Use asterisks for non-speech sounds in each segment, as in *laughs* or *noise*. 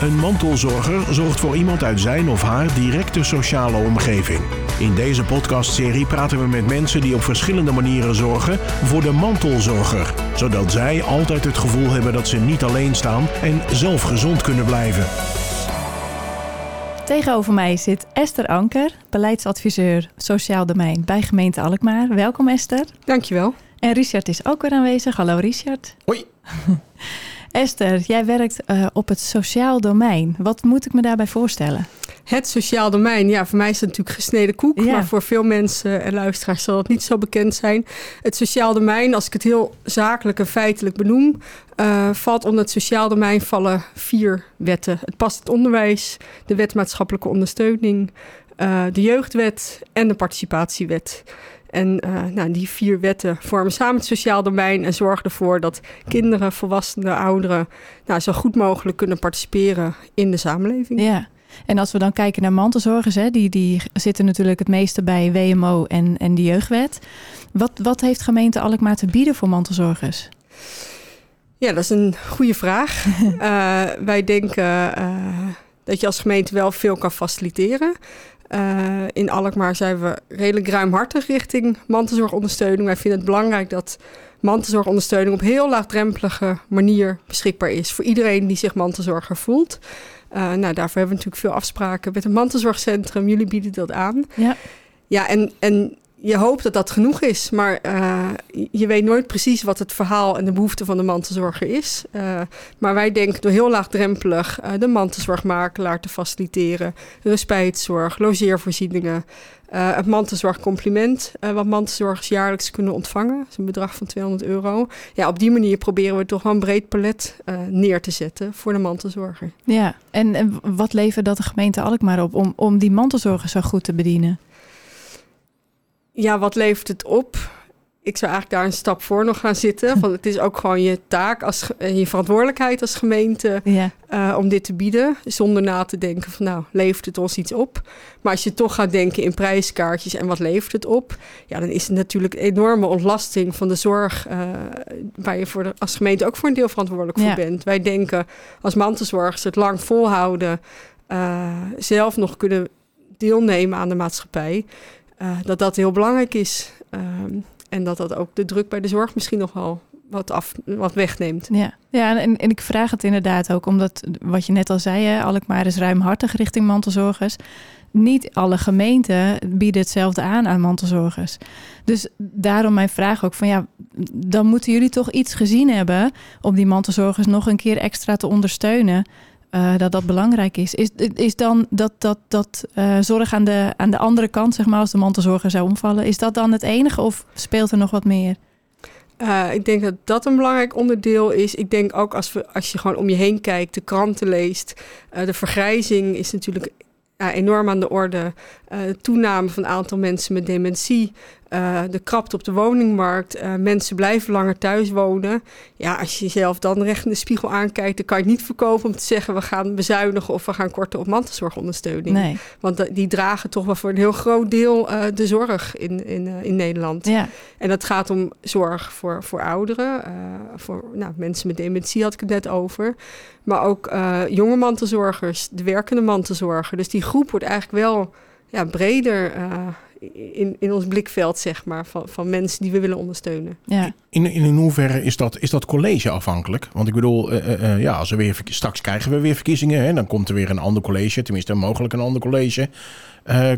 Een mantelzorger zorgt voor iemand uit zijn of haar directe sociale omgeving. In deze podcastserie praten we met mensen die op verschillende manieren zorgen voor de mantelzorger, zodat zij altijd het gevoel hebben dat ze niet alleen staan en zelf gezond kunnen blijven. Tegenover mij zit Esther Anker, beleidsadviseur Sociaal Domein bij gemeente Alkmaar. Welkom Esther. Dankjewel. En Richard is ook weer aanwezig. Hallo Richard. Hoi. *laughs* Esther, jij werkt uh, op het sociaal domein. Wat moet ik me daarbij voorstellen? Het sociaal domein, ja, voor mij is het natuurlijk gesneden koek. Ja. Maar voor veel mensen en luisteraars zal het niet zo bekend zijn. Het sociaal domein, als ik het heel zakelijk en feitelijk benoem, uh, valt onder het sociaal domein vallen vier wetten. Het past het onderwijs, de wet maatschappelijke ondersteuning, uh, de jeugdwet en de participatiewet. En uh, nou, die vier wetten vormen samen het sociaal domein en zorgen ervoor dat kinderen, volwassenen, ouderen nou, zo goed mogelijk kunnen participeren in de samenleving. Ja. En als we dan kijken naar mantelzorgers, hè, die, die zitten natuurlijk het meeste bij WMO en, en de jeugdwet. Wat, wat heeft gemeente Alkmaar te bieden voor mantelzorgers? Ja, dat is een goede vraag. uh, *laughs* wij denken uh, dat je als gemeente wel veel kan faciliteren. Uh, in Alkmaar zijn we redelijk ruimhartig richting mantelzorgondersteuning. Wij vinden het belangrijk dat mantelzorgondersteuning op heel laagdrempelige manier beschikbaar is voor iedereen die zich mantelzorger voelt. Uh, nou, daarvoor hebben we natuurlijk veel afspraken met het mantelzorgcentrum. Jullie bieden dat aan. Ja, ja en, en je hoopt dat dat genoeg is, maar uh, je weet nooit precies wat het verhaal en de behoefte van de mantelzorger is. Uh, maar wij denken door heel laagdrempelig uh, de mantelzorgmakelaar te faciliteren, respijtzorg, logeervoorzieningen, het mantelzorgcompliment, wat mantelzorgers jaarlijks kunnen ontvangen. Is een bedrag van 200 euro. Ja, op die manier proberen we toch wel een breed palet neer te zetten voor de mantelzorger. Ja, en, en wat levert dat de gemeente Alkmaar op om, om die mantelzorgers zo goed te bedienen? Ja, wat levert het op? Ik zou eigenlijk daar een stap voor nog gaan zitten. *laughs* Want het is ook gewoon je taak, als, je verantwoordelijkheid als gemeente ja. uh, om dit te bieden. Zonder na te denken van nou, levert het ons iets op? Maar als je toch gaat denken in prijskaartjes en wat levert het op? Ja, dan is het natuurlijk een enorme ontlasting van de zorg. Uh, waar je voor de, als gemeente ook voor een deel verantwoordelijk voor bent. Wij denken als mantelzorgers het lang volhouden. Uh, zelf nog kunnen deelnemen aan de maatschappij. Uh, dat dat heel belangrijk is. Um, en dat dat ook de druk bij de zorg misschien nog wel wat, af, wat wegneemt. Ja, ja en, en ik vraag het inderdaad ook omdat, wat je net al zei, hè, Alkmaar is ruimhartig richting mantelzorgers. Niet alle gemeenten bieden hetzelfde aan aan mantelzorgers. Dus daarom mijn vraag ook van ja, dan moeten jullie toch iets gezien hebben om die mantelzorgers nog een keer extra te ondersteunen. Uh, dat dat belangrijk is. Is, is dan dat, dat, dat uh, zorg aan de, aan de andere kant, zeg maar, als de mantelzorger zou omvallen, is dat dan het enige of speelt er nog wat meer? Uh, ik denk dat dat een belangrijk onderdeel is. Ik denk ook als, we, als je gewoon om je heen kijkt, de kranten leest. de vergrijzing is natuurlijk enorm aan de orde. De toename van het aantal mensen met dementie. Uh, de krapte op de woningmarkt. Uh, mensen blijven langer thuis wonen. Ja, als je jezelf dan recht in de spiegel aankijkt, dan kan je het niet verkopen om te zeggen we gaan bezuinigen of we gaan korten op mantelzorgondersteuning. Nee. Want die dragen toch wel voor een heel groot deel uh, de zorg in, in, in Nederland. Ja. En dat gaat om zorg voor, voor ouderen, voor nou, mensen met dementie had ik het net over. Maar ook jonge mantelzorgers, de werkende mantelzorger. Dus die groep wordt eigenlijk wel ja, breder in, in ons blikveld, zeg maar, van, van mensen die we willen ondersteunen. Ja. In, in hoeverre is dat, is dat college afhankelijk? Want ik bedoel, uh, uh, ja, als we weer, straks krijgen we weer verkiezingen, hè, dan komt er weer een ander college, tenminste mogelijk een ander college. Uh,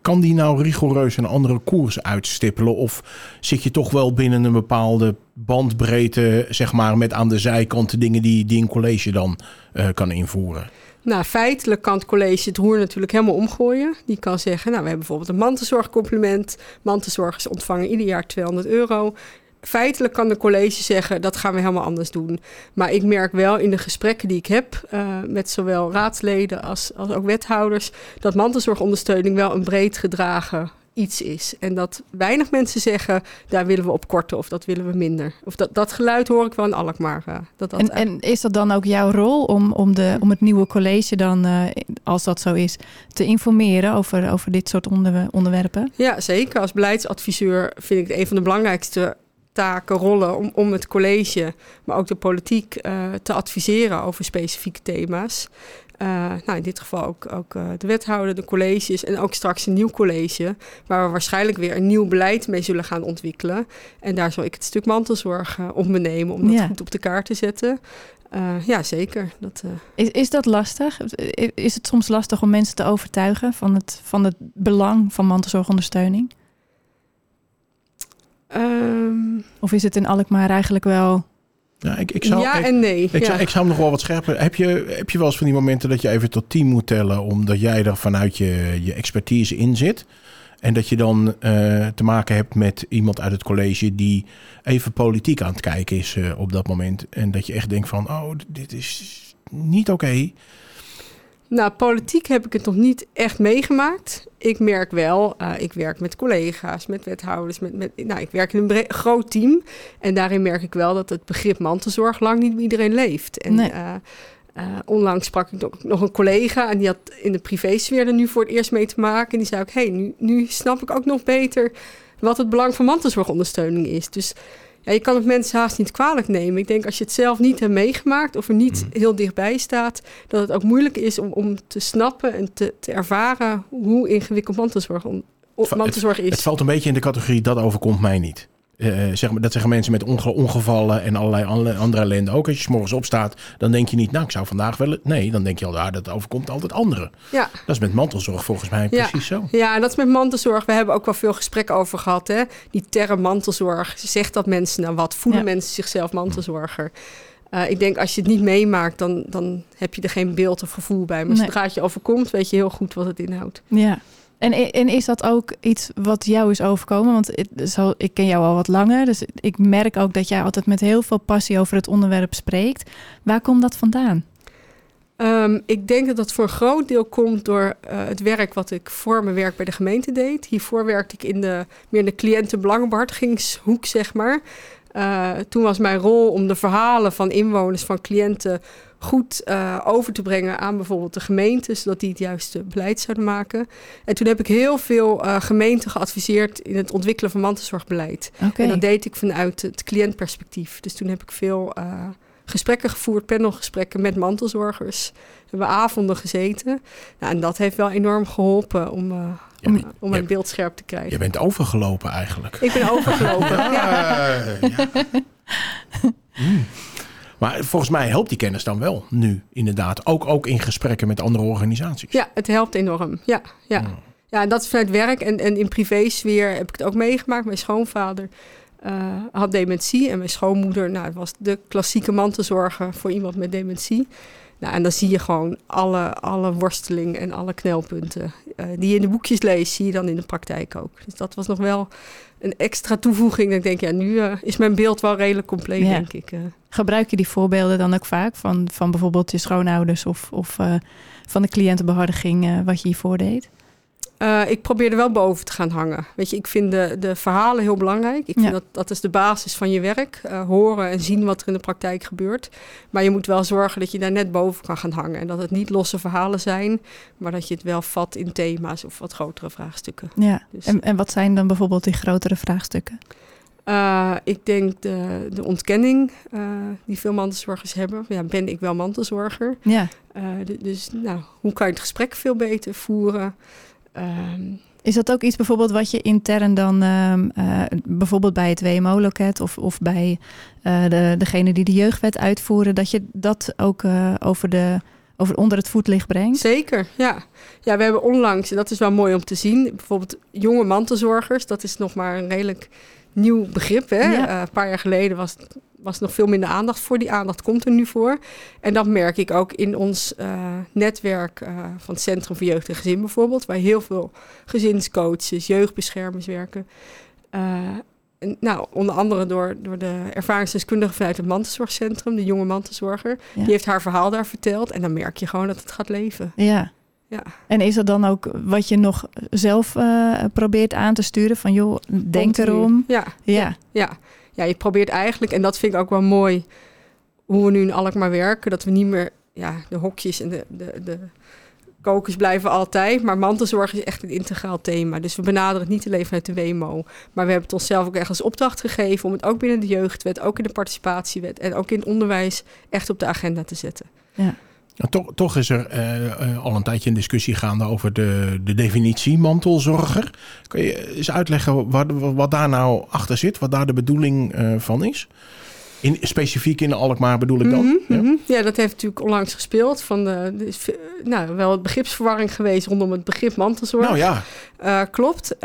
kan die nou rigoureus een andere koers uitstippelen? Of zit je toch wel binnen een bepaalde bandbreedte, zeg maar, met aan de zijkant de dingen die, die een college dan kan invoeren? Nou, feitelijk kan het college het roer natuurlijk helemaal omgooien. Die kan zeggen, nou, we hebben bijvoorbeeld een mantelzorgcompliment. Mantelzorgers ontvangen ieder jaar 200 euro. Feitelijk kan de college zeggen, dat gaan we helemaal anders doen. Maar ik merk wel in de gesprekken die ik heb uh, met zowel raadsleden als, als ook wethouders... dat mantelzorgondersteuning wel een breed gedragen iets is. En dat weinig mensen zeggen, daar willen we op korten of dat willen we minder. Of dat, dat geluid hoor ik wel in Alkmaar. Uh, dat dat en, en is dat dan ook jouw rol om, om, de, om het nieuwe college dan, uh, als dat zo is, te informeren over, over dit soort onder, onderwerpen? Ja, zeker. Als beleidsadviseur vind ik het een van de belangrijkste taken, rollen om, om het college, maar ook de politiek te adviseren over specifieke thema's. Nou, in dit geval ook, ook de wethouder, de colleges en ook straks een nieuw college, waar we waarschijnlijk weer een nieuw beleid mee zullen gaan ontwikkelen. En daar zal ik het stuk mantelzorg op me nemen om dat goed op de kaart te zetten. Uh, ja, zeker. Dat, uh... is, is dat lastig? Is het soms lastig om mensen te overtuigen van het, van het belang van mantelzorgondersteuning? Um... Of is het in Alkmaar eigenlijk wel... Ja, ik, ik zou, ja en nee. Ik, Zou, ik zou hem nog wel wat scherper... Heb je, heb je wel eens van die momenten dat je even tot tien moet tellen... omdat jij er vanuit je, je expertise in zit... En dat je dan uh, te maken hebt met iemand uit het college die even politiek aan het kijken is uh, op dat moment. En dat je echt denkt van, oh, dit is niet oké. Okay. Nou, politiek heb ik het nog niet echt meegemaakt. Ik merk wel, uh, ik werk met collega's, met wethouders, met, met, nou, ik werk in een groot team. En daarin merk ik wel dat het begrip mantelzorg lang niet bij iedereen leeft. En nee. Uh, onlangs sprak ik nog een collega en die had in de privésfeer er nu voor het eerst mee te maken. En die zei ook, hey, nu, nu snap ik ook nog beter wat het belang van mantelzorgondersteuning is. Dus ja, je kan het mensen haast niet kwalijk nemen. Ik denk als je het zelf niet hebt meegemaakt of er niet mm. heel dichtbij staat, dat het ook moeilijk is om, om te snappen en te, te ervaren hoe ingewikkeld mantelzorg, mantelzorg is. Het valt een beetje in de categorie dat overkomt mij niet. Uh, zeg maar, dat zeggen mensen met ongevallen en allerlei andere ellende ook. Als je s morgens opstaat, dan denk je niet, nou, ik zou vandaag wel... Nee, dan denk je al, ah, dat overkomt altijd anderen. Ja. Dat is met mantelzorg volgens mij precies zo. Ja, dat is met mantelzorg. We hebben ook wel veel gesprekken over gehad. Hè? Die term mantelzorg, zegt dat mensen nou wat? Voelen mensen zichzelf mantelzorger? Uh, ik denk als je het niet meemaakt, dan, dan heb je er geen beeld of gevoel bij. Maar nee. zodra het je overkomt, weet je heel goed wat het inhoudt. Ja, en, en is dat ook iets wat jou is overkomen? Want zo, ik ken jou al wat langer, dus ik merk ook dat jij altijd met heel veel passie over het onderwerp spreekt. Waar komt dat vandaan? Um, ik denk dat dat voor een groot deel komt door uh, het werk wat ik voor mijn werk bij de gemeente deed. Hiervoor werkte ik in de, meer in de cliëntenbelangenbehartigingshoek, zeg maar. Uh, toen was mijn rol om de verhalen van inwoners, van cliënten goed uh, over te brengen aan bijvoorbeeld de gemeente, zodat die het juiste beleid zouden maken. En toen heb ik heel veel uh, gemeenten geadviseerd in het ontwikkelen van mantelzorgbeleid. Okay. En dat deed ik vanuit het cliëntperspectief. Dus toen heb ik veel gesprekken gevoerd, panelgesprekken met mantelzorgers. We hebben avonden gezeten. Nou, en dat heeft wel enorm geholpen om, om, om mijn beeld scherp te krijgen. Je bent overgelopen eigenlijk. Ik ben overgelopen, *laughs* ja. ja. Mm. Maar volgens mij helpt die kennis dan wel nu, inderdaad. Ook, ook in gesprekken met andere organisaties. Ja, het helpt enorm. Ja, ja. Hmm. ja dat is vanuit werk. En, en in privésfeer heb ik het ook meegemaakt. Mijn schoonvader uh, had dementie. En mijn schoonmoeder nou, was de klassieke mantelzorger voor iemand met dementie. Nou, en dan zie je gewoon alle, alle worsteling en alle knelpunten uh, die je in de boekjes leest, zie je dan in de praktijk ook. Dus dat was nog wel een extra toevoeging. ik denk, ja, nu uh, is mijn beeld wel redelijk compleet, denk ik. Gebruik je die voorbeelden dan ook vaak van, van bijvoorbeeld je schoonouders of, of van de cliëntenbehartiging wat je hiervoor deed? Uh, ik probeer er wel boven te gaan hangen. Weet je, ik vind de, de verhalen heel belangrijk. Ik vind dat dat is de basis van je werk. Uh, horen en zien wat er in de praktijk gebeurt. Maar je moet wel zorgen dat je daar net boven kan gaan hangen. En dat het niet losse verhalen zijn, maar dat je het wel vat in thema's of wat grotere vraagstukken. Ja, dus. en, en wat zijn dan bijvoorbeeld die grotere vraagstukken? Uh, ik denk de, de ontkenning uh, die veel mantelzorgers hebben. Ja, ben ik wel mantelzorger? Ja. Uh, dus nou, hoe kan je het gesprek veel beter voeren? Um, is dat ook iets bijvoorbeeld wat je intern dan uh, uh, bijvoorbeeld bij het WMO-loket of, of bij uh, de, degene die de jeugdwet uitvoeren, dat je dat ook over de over onder het voetlicht brengt? Zeker, ja. Ja, we hebben onlangs, en dat is wel mooi om te zien, bijvoorbeeld jonge mantelzorgers, dat is nog maar een redelijk nieuw begrip. Hè? Ja. een paar jaar geleden was was nog veel minder aandacht voor. Die aandacht komt er nu voor. En dat merk ik ook in ons uh, netwerk uh, van het Centrum voor Jeugd en Gezin bijvoorbeeld, waar heel veel gezinscoaches, jeugdbeschermers werken. En, nou, onder andere door, door de ervaringsdeskundige vanuit het mantelzorgcentrum, de jonge mantelzorger. Die heeft haar verhaal daar verteld. En dan merk je gewoon dat het gaat leven. Ja. Ja. En is dat dan ook wat je nog zelf probeert aan te sturen? Van joh, denk erom. Ja. ja. ja ja, je probeert eigenlijk, en dat vind ik ook wel mooi, hoe we nu in Alkmaar werken, dat we niet meer ja, de hokjes en de, de, de, kokers blijven altijd, maar mantelzorg is echt een integraal thema. Dus we benaderen het niet alleen vanuit de WMO. Maar we hebben het onszelf ook echt als opdracht gegeven om het ook binnen de jeugdwet, ook in de participatiewet en ook in onderwijs echt op de agenda te zetten. Ja. Toch, toch, is er uh, al een tijdje een discussie gaande over de, de definitie mantelzorger. Kun je eens uitleggen wat, wat daar nou achter zit, wat daar de bedoeling uh, van is? In, specifiek in Alkmaar bedoel ik dan? Mhm, ja? Mhm. ja? dat heeft natuurlijk onlangs gespeeld. Van de, is nou, wel het begripsverwarring geweest rondom het begrip mantelzorg. Nou ja. Uh, klopt.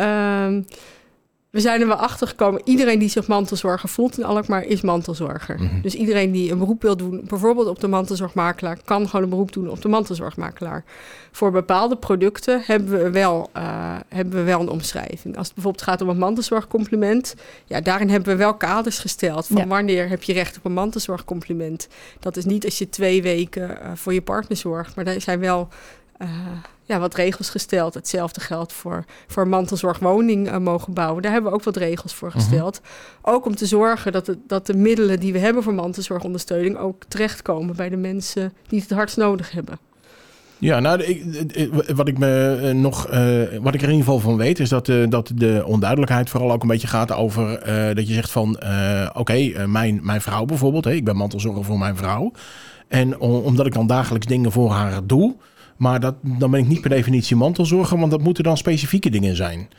We zijn er wel achter gekomen. Iedereen die zich mantelzorger voelt in Alkmaar is mantelzorger. Mhm. Dus iedereen die een beroep wil doen, bijvoorbeeld op de mantelzorgmakelaar, kan gewoon een beroep doen op de mantelzorgmakelaar. Voor bepaalde producten hebben we wel, uh, hebben we wel een omschrijving. Als het bijvoorbeeld gaat om een mantelzorgcompliment, ja, daarin hebben we wel kaders gesteld van wanneer heb je recht op een mantelzorgcompliment. Dat is niet als je twee weken uh, voor je partner zorgt, maar daar zijn wel uh, ja, wat regels gesteld. Hetzelfde geldt voor, voor mantelzorgwoning uh, mogen bouwen. Daar hebben we ook wat regels voor mhm. gesteld. Ook om te zorgen dat, het, dat de middelen die we hebben voor mantelzorgondersteuning ook terechtkomen bij de mensen die het hardst nodig hebben. Ja, nou, ik, wat ik me uh, nog, uh, wat ik er in ieder geval van weet, is dat, uh, dat de onduidelijkheid vooral ook een beetje gaat over dat je zegt van, oké, okay, mijn, mijn vrouw bijvoorbeeld, hè, ik ben mantelzorger voor mijn vrouw. En omdat ik dan dagelijks dingen voor haar doe, maar dat, dan ben ik niet per definitie mantelzorger, want dat moeten dan specifieke dingen zijn.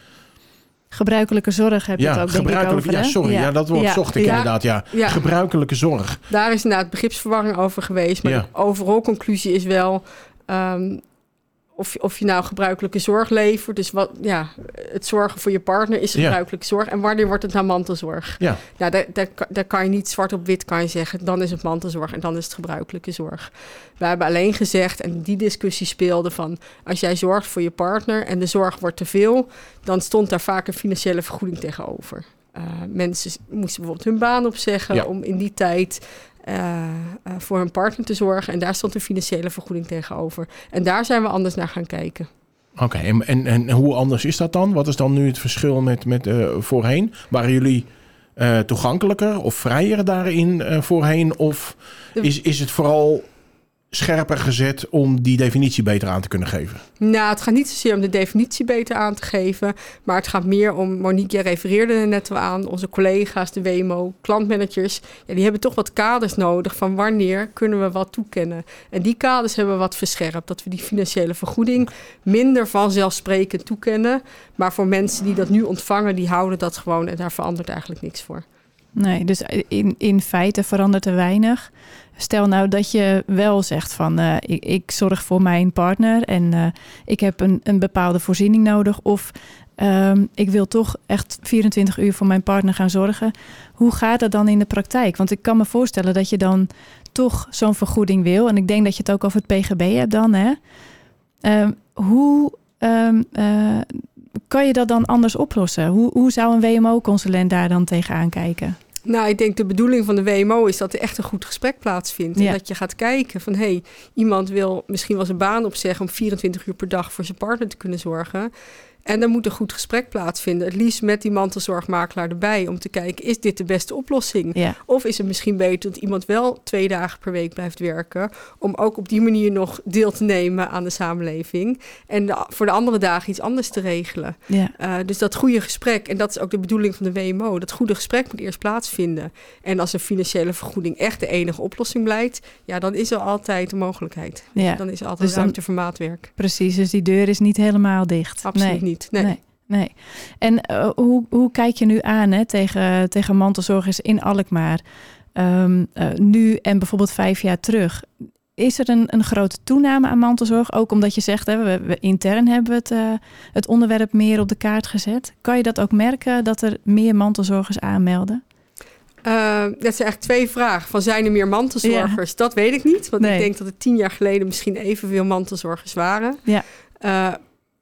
Gebruikelijke zorg heb je ja, het ook denk ik over. Ja, sorry, ja. dat woord zocht ik inderdaad. Ja. gebruikelijke zorg. Daar is inderdaad begripsverwarring over geweest. Maar de overal conclusie is wel... Um, of, of je nou gebruikelijke zorg levert. Dus wat, ja, het zorgen voor je partner is gebruikelijke zorg. En wanneer wordt het nou mantelzorg? Ja. Nou, daar, daar, daar kan je niet zwart op wit kan je zeggen. Dan is het mantelzorg en dan is het gebruikelijke zorg. We hebben alleen gezegd, en die discussie speelde van... als jij zorgt voor je partner en de zorg wordt te veel... dan stond daar vaak een financiële vergoeding tegenover. Uh, mensen moesten bijvoorbeeld hun baan opzeggen om in die tijd uh, voor hun partner te zorgen. En daar stond een financiële vergoeding tegenover. En daar zijn we anders naar gaan kijken. Oké, en, en, en hoe anders is dat dan? Wat is dan nu het verschil met, met uh, voorheen? Waren jullie toegankelijker of vrijer daarin voorheen? Of is, is het vooral scherper gezet om die definitie beter aan te kunnen geven? Nou, het gaat niet zozeer om de definitie beter aan te geven, maar het gaat meer om, Monique, jij refereerde er net wel aan, onze collega's, de WMO, klantmanagers, ja, die hebben toch wat kaders nodig van wanneer kunnen we wat toekennen. En die kaders hebben we wat verscherpt, dat we die financiële vergoeding minder vanzelfsprekend toekennen, maar voor mensen die dat nu ontvangen, die houden dat gewoon en daar verandert eigenlijk niks voor. Nee, dus in, in feite verandert er weinig. Stel nou dat je wel zegt van uh, ik, ik, zorg voor mijn partner en uh, ik heb een, een bepaalde voorziening nodig. Of um, ik wil toch echt 24 uur voor mijn partner gaan zorgen. Hoe gaat dat dan in de praktijk? Want ik kan me voorstellen dat je dan toch zo'n vergoeding wil. En ik denk dat je het ook over het PGB hebt dan. Hè? Um, hoe um, uh, kan je dat dan anders oplossen? Hoe, hoe zou een WMO-consulent daar dan tegenaan kijken? Nou, ik denk de bedoeling van de WMO is dat er echt een goed gesprek plaatsvindt. En dat je gaat kijken van, hé, hey, iemand wil misschien wel zijn baan opzeggen om 24 uur per dag voor zijn partner te kunnen zorgen. En dan moet een goed gesprek plaatsvinden. Het liefst met die mantelzorgmakelaar erbij. Om te kijken, is dit de beste oplossing? Of is het misschien beter dat iemand wel twee dagen per week blijft werken. Om ook op die manier nog deel te nemen aan de samenleving. En voor de andere dagen iets anders te regelen. Ja. Uh, dus dat goede gesprek, en dat is ook de bedoeling van de WMO. Dat goede gesprek moet eerst plaatsvinden. En als een financiële vergoeding echt de enige oplossing blijkt. Ja, dan is er altijd een mogelijkheid. Ja. Dan is er altijd dus ruimte voor maatwerk. Precies, dus die deur is niet helemaal dicht. Absoluut niet. Nee. nee. En uh, hoe, hoe kijk je nu aan hè, tegen, tegen mantelzorgers in Alkmaar? Um, uh, nu en bijvoorbeeld vijf jaar terug. Is er een, een grote toename aan mantelzorg? Ook omdat je zegt, hè, we, we intern hebben we het, uh, het onderwerp meer op de kaart gezet. Kan je dat ook merken dat er meer mantelzorgers aanmelden? Uh, dat zijn eigenlijk twee vragen. Van zijn er meer mantelzorgers? Ja. Dat weet ik niet. Want nee. ik denk dat er tien jaar geleden misschien evenveel mantelzorgers waren. Ja.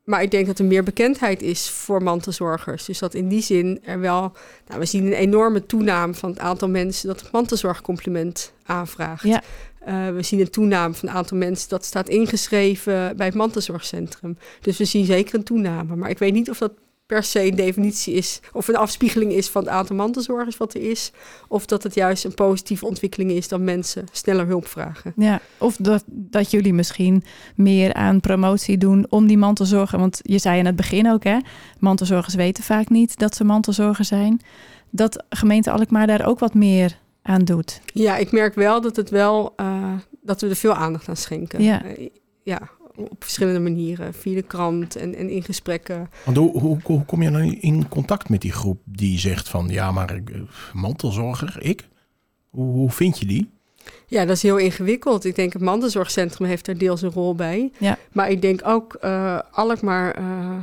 Maar ik denk dat er meer bekendheid is voor mantelzorgers. Dus dat in die zin er wel... Nou, we zien een enorme toename van het aantal mensen... dat het mantelzorgcompliment aanvraagt. Ja. Uh, we zien een toename van het aantal mensen dat staat ingeschreven bij het mantelzorgcentrum. Dus we zien zeker een toename. Maar ik weet niet of dat per se een definitie is of een afspiegeling is van het aantal mantelzorgers wat er is. Of dat het juist een positieve ontwikkeling is dan mensen sneller hulp vragen. Ja, of dat, dat jullie misschien meer aan promotie doen om die mantelzorger. Want je zei in het begin ook, hè, mantelzorgers weten vaak niet dat ze mantelzorger zijn. Dat gemeente Alkmaar daar ook wat meer aan doet. Ja, ik merk wel dat het wel uh, dat we er veel aandacht aan schenken. Ja. Uh, ja, op verschillende manieren. Via de krant en, en in gesprekken. Want hoe, hoe, hoe kom je dan in contact met die groep die zegt van... ja, maar uh, mantelzorger, ik? Hoe, hoe vind je die? Ja, dat is heel ingewikkeld. Ik denk het mantelzorgcentrum heeft daar deels een rol bij. Ja. Maar ik denk ook uh, Alkmaar uh,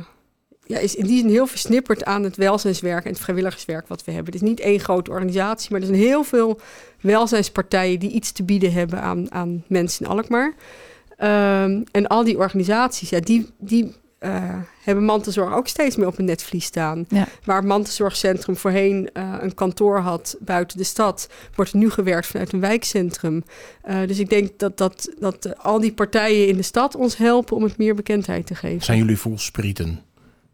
ja, is in die zin heel versnipperd aan het welzijnswerk en het vrijwilligerswerk wat we hebben. Het is niet één grote organisatie, maar er zijn heel veel welzijnspartijen die iets te bieden hebben aan, aan mensen in Alkmaar. Um, en al die organisaties, ja, die, die uh, hebben mantelzorg ook steeds meer op een netvlies staan. Ja. Waar het mantelzorgcentrum voorheen uh, een kantoor had buiten de stad, wordt er nu gewerkt vanuit een wijkcentrum. Uh, dus ik denk dat, dat, dat al die partijen in de stad ons helpen om het meer bekendheid te geven. Zijn jullie vol sprieten?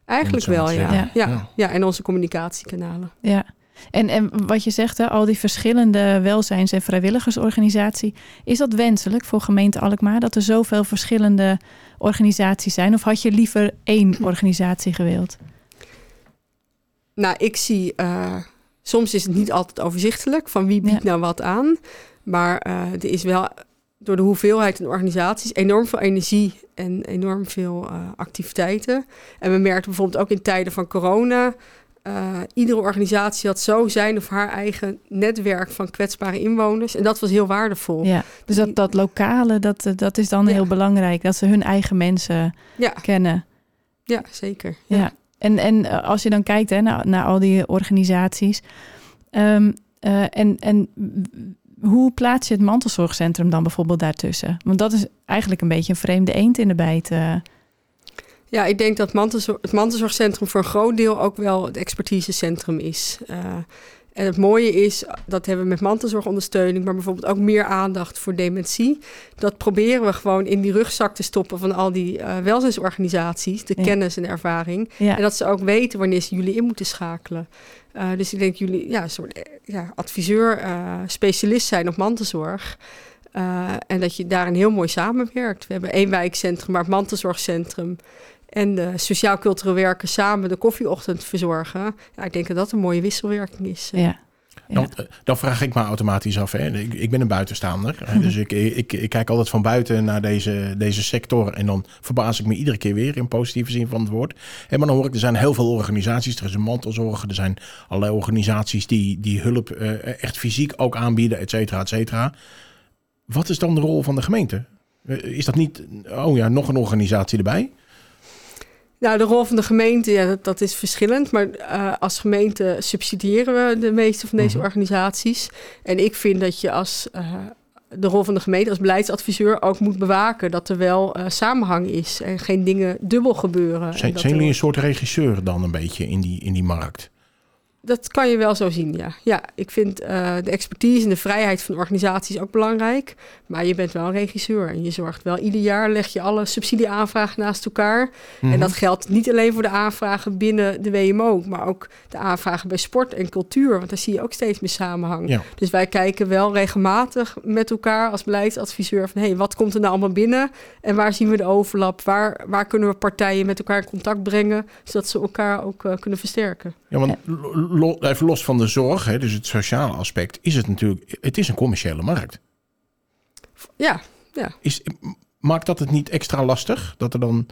Eigenlijk wel, ja. Ja. Ja. ja. ja. en onze communicatiekanalen. Ja. En, en wat je zegt, hè, al die verschillende welzijns- en vrijwilligersorganisaties, is dat wenselijk voor gemeente Alkmaar dat er zoveel verschillende organisaties zijn? Of had je liever één *clears throat* organisatie gewild? Nou, ik zie, uh, soms is het niet altijd overzichtelijk van wie biedt ja. nou wat aan. Maar uh, er is wel door de hoeveelheid aan organisaties enorm veel energie en enorm veel uh, activiteiten. En we merken bijvoorbeeld ook in tijden van corona. Uh, iedere organisatie had zo zijn of haar eigen netwerk van kwetsbare inwoners. En dat was heel waardevol. Ja, dus dat, dat lokale, dat, dat is dan ja. heel belangrijk. Dat ze hun eigen mensen ja. kennen. Ja, zeker. Ja. ja. En, en als je dan kijkt hè, naar, naar al die organisaties. Um, uh, en, en hoe plaats je het mantelzorgcentrum dan bijvoorbeeld daartussen? Want dat is eigenlijk een beetje een vreemde eend in de bijt. Uh. Ja, ik denk dat mantelzorg, het mantelzorgcentrum voor een groot deel ook wel het expertisecentrum is. Uh, en het mooie is, dat hebben we met mantelzorgondersteuning, maar bijvoorbeeld ook meer aandacht voor dementie. Dat proberen we gewoon in die rugzak te stoppen van al die uh, welzijnsorganisaties, de ja. kennis en ervaring. Ja. En dat ze ook weten wanneer ze jullie in moeten schakelen. Uh, dus ik denk jullie ja, een soort ja, adviseur, uh, specialist zijn op mantelzorg. Uh, en dat je daarin heel mooi samenwerkt. We hebben één wijkcentrum, maar het mantelzorgcentrum en de sociaal-cultureel werken samen de koffieochtend verzorgen. Ja, ik denk dat dat een mooie wisselwerking is. Ja. Ja. Dan, dan, vraag ik me automatisch af. Hè. Ik, ik ben een buitenstaander. Hè, dus ik, ik, ik, kijk altijd van buiten naar deze, deze sector. En dan verbaas ik me iedere keer weer in positieve zin van het woord. En maar dan hoor ik, er zijn heel veel organisaties. Er is een mantelzorg. Er zijn allerlei organisaties die, die hulp uh, echt fysiek ook aanbieden, et cetera, et cetera. Wat is dan de rol van de gemeente? Is dat niet, oh ja, nog een organisatie erbij? Nou, de rol van de gemeente, ja, dat, dat is verschillend. Maar uh, als gemeente subsidiëren we de meeste van deze mm -hmm. organisaties. En ik vind dat je als uh, de rol van de gemeente als beleidsadviseur ook moet bewaken dat er wel uh, samenhang is en geen dingen dubbel gebeuren. Zijn, zijn jullie een soort regisseur dan een beetje in die, in die markt? Dat kan je wel zo zien, ja. Ja, ik vind uh, de expertise en de vrijheid van organisaties ook belangrijk. Maar je bent wel een regisseur en je zorgt wel ieder jaar leg je alle subsidieaanvragen naast elkaar. Mm -hmm. En dat geldt niet alleen voor de aanvragen binnen de WMO, maar ook de aanvragen bij sport en cultuur. Want daar zie je ook steeds meer samenhang. Ja. Dus wij kijken wel regelmatig met elkaar als beleidsadviseur van hé, hey, wat komt er nou allemaal binnen? En waar zien we de overlap? Waar, waar kunnen we partijen met elkaar in contact brengen, zodat ze elkaar ook uh, kunnen versterken? Ja, want even los van de zorg, hè, dus het sociale aspect, is het natuurlijk, het is een commerciële markt. Ja, ja. Is, maakt dat het niet extra lastig? Dat er dan,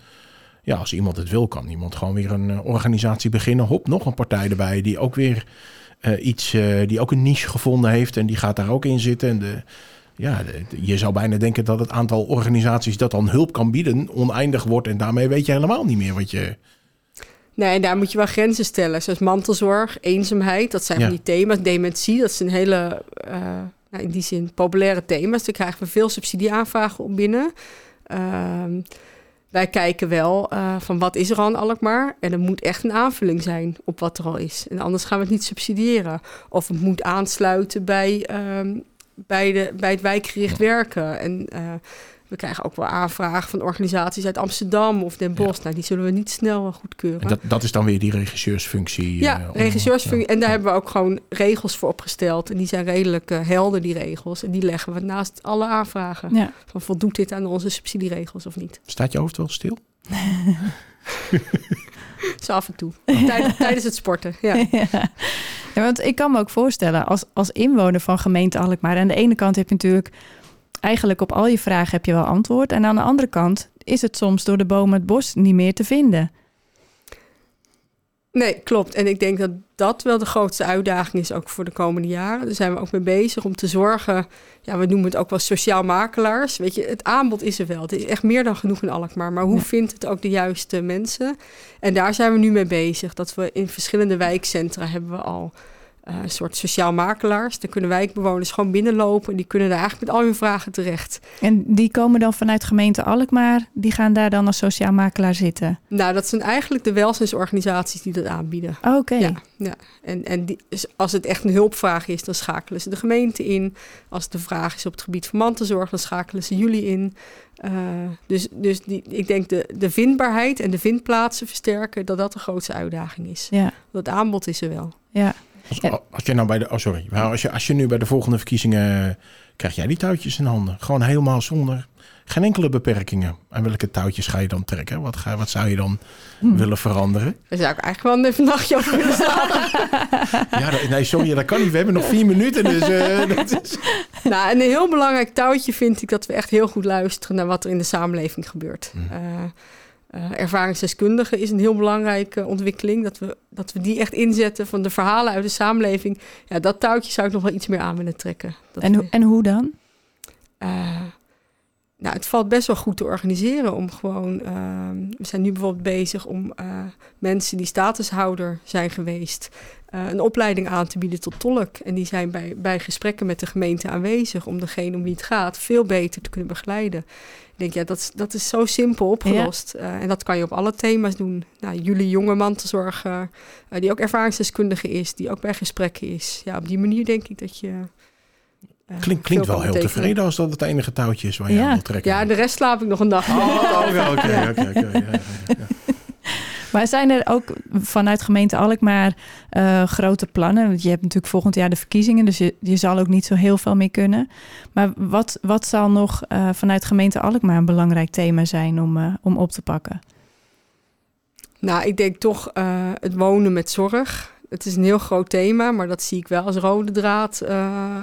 ja, als iemand het wil, kan iemand gewoon weer een organisatie beginnen. Hop, nog een partij erbij die ook weer uh, iets, uh, die ook een niche gevonden heeft en die gaat daar ook in zitten. En de, ja, de, je zou bijna denken dat het aantal organisaties dat dan hulp kan bieden oneindig wordt. En daarmee weet je helemaal niet meer wat je, Nee, en daar moet je wel grenzen stellen. Zoals mantelzorg, eenzaamheid, dat zijn Ja. van die thema's. Dementie, dat zijn hele, uh, nou, in die zin, populaire thema's. Daar krijgen we veel subsidieaanvragen op binnen. Ehm, wij kijken wel uh, van wat is er al in Alkmaar. En er moet echt een aanvulling zijn op wat er al is. En anders gaan we het niet subsidiëren. Of het moet aansluiten bij, um, bij, de, bij het wijkgericht werken. En uh, we krijgen ook wel aanvragen van organisaties uit Amsterdam of Den Bosch. Nou, die zullen we niet snel goedkeuren. En dat, dat is dan weer die regisseursfunctie. Ja, uh, regisseursfunctie. En daar hebben we ook gewoon regels voor opgesteld. En die zijn redelijk uh, helder, die regels. En die leggen we naast alle aanvragen. Ja. Van voldoet dit aan onze subsidieregels of niet? Staat je hoofd wel stil? *laughs* Zo af en toe. Tijdens, *laughs* tijdens het sporten, ja. *laughs* ja. ja. want ik kan me ook voorstellen, als, als inwoner van gemeente Alkmaar... aan de ene kant heb je natuurlijk eigenlijk op al je vragen heb je wel antwoord. En aan de andere kant is het soms door de bomen het bos niet meer te vinden. Nee, klopt. En ik denk dat dat wel de grootste uitdaging is ook voor de komende jaren. Daar zijn we ook mee bezig om te zorgen. Ja, we noemen het ook wel sociaal makelaars. Weet je, het aanbod is er wel. Het is echt meer dan genoeg in Alkmaar. Maar hoe vindt het ook de juiste mensen? En daar zijn we nu mee bezig. Dat we in verschillende wijkcentra hebben we al een soort sociaal makelaars. Daar kunnen wijkbewoners gewoon binnenlopen. En die kunnen daar eigenlijk met al hun vragen terecht. En die komen dan vanuit gemeente Alkmaar. Die gaan daar dan als sociaal makelaar zitten? Nou, dat zijn eigenlijk de welzijnsorganisaties die dat aanbieden. Oké. Ja, ja, en, en die, dus als het echt een hulpvraag is, dan schakelen ze de gemeente in. Als het de vraag is op het gebied van mantelzorg, dan schakelen ze jullie in. Uh, dus dus die, ik denk de, de vindbaarheid en de vindplaatsen versterken, dat dat de grootste uitdaging is. Ja. Het aanbod is er wel. Ja. Als, als, je nou bij de, oh sorry, maar als je, als je nu bij de volgende verkiezingen krijg jij die touwtjes in handen, gewoon helemaal zonder geen enkele beperkingen. En welke touwtjes ga je dan trekken? Wat, ga, wat zou je dan hmm. willen veranderen? Daar zou ik eigenlijk wel even een nachtje over willen slapen. *laughs* ja, nee, sorry, dat kan niet. We hebben nog vier minuten. Dus, uh, *laughs* dat is... Nou, een heel belangrijk touwtje vind ik dat we echt heel goed luisteren naar wat er in de samenleving gebeurt. Uh, uh, ervaringsdeskundige is een heel belangrijke ontwikkeling. Dat we, dat we die echt inzetten van de verhalen uit de samenleving. Ja, dat touwtje zou ik nog wel iets meer aan willen trekken. Dat en, en hoe dan? Uh, nou, het valt best wel goed te organiseren om gewoon. Uh, we zijn nu bijvoorbeeld bezig om uh, mensen die statushouder zijn geweest. Een opleiding aan te bieden tot tolk. En die zijn bij, bij gesprekken met de gemeente aanwezig om degene om wie het gaat veel beter te kunnen begeleiden. Ik denk, ja, dat, dat is zo simpel opgelost. Ja. en dat kan je op alle thema's doen. Nou, jullie jonge mantelzorger, die ook ervaringsdeskundige is, die ook bij gesprekken is. Ja, op die manier denk ik dat je uh, Klink, klinkt wel heel tevreden als dat het enige touwtje is waar je ja. aan wil trekken. Ja, de rest slaap ik nog een dag. Oh, oké, oké, oké. Maar zijn er ook vanuit gemeente Alkmaar uh, grote plannen? Want je hebt natuurlijk volgend jaar de verkiezingen, dus je, je zal ook niet zo heel veel meer kunnen. Maar wat, wat zal nog uh, vanuit gemeente Alkmaar een belangrijk thema zijn om, uh, om op te pakken? Nou, ik denk toch het wonen met zorg het is een heel groot thema, maar dat zie ik wel als rode draad uh,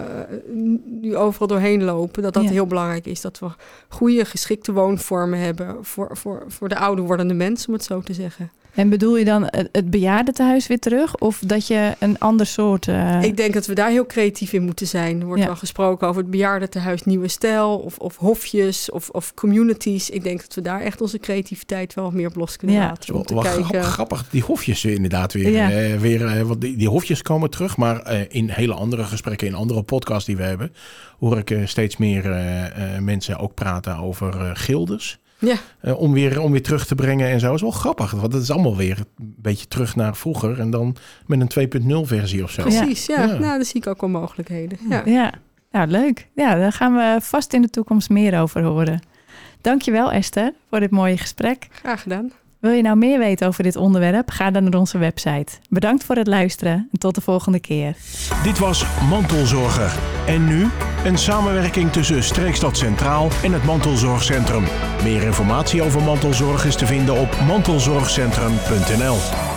nu overal doorheen lopen. Dat dat heel belangrijk is. Dat we goede, geschikte woonvormen hebben voor, voor, voor de ouder wordende mensen, om het zo te zeggen. En bedoel je dan het bejaardentehuis weer terug? Of dat je een ander soort... Uh... Ik denk dat we daar heel creatief in moeten zijn. Er wordt ja. wel gesproken over het bejaardentehuis Nieuwe Stijl... of, of hofjes of, of communities. Ik denk dat we daar echt onze creativiteit wel meer op los kunnen ja. laten. Om te kijken. Grappig, die hofjes inderdaad weer. Ja. Uh, weer uh, want die, die, hofjes komen terug. Maar in hele andere gesprekken, in andere podcasts die we hebben... hoor ik steeds meer mensen ook praten over gilders... Ja. Uh, om, weer, om weer terug te brengen en zo. is wel grappig. Want het is allemaal weer een beetje terug naar vroeger. En dan met een 2.0 versie of zo. Precies, ja. ja. Nou, daar zie ik ook wel mogelijkheden. Ja. ja. Nou, leuk. Ja, daar gaan we vast in de toekomst meer over horen. Dankjewel Esther voor dit mooie gesprek. Graag gedaan. Wil je nou meer weten over dit onderwerp? Ga dan naar onze website. Bedankt voor het luisteren en tot de volgende keer. Dit was Mantelzorger. En nu een samenwerking tussen Streekstad Centraal en het Mantelzorgcentrum. Meer informatie over mantelzorg is te vinden op mantelzorgcentrum.nl.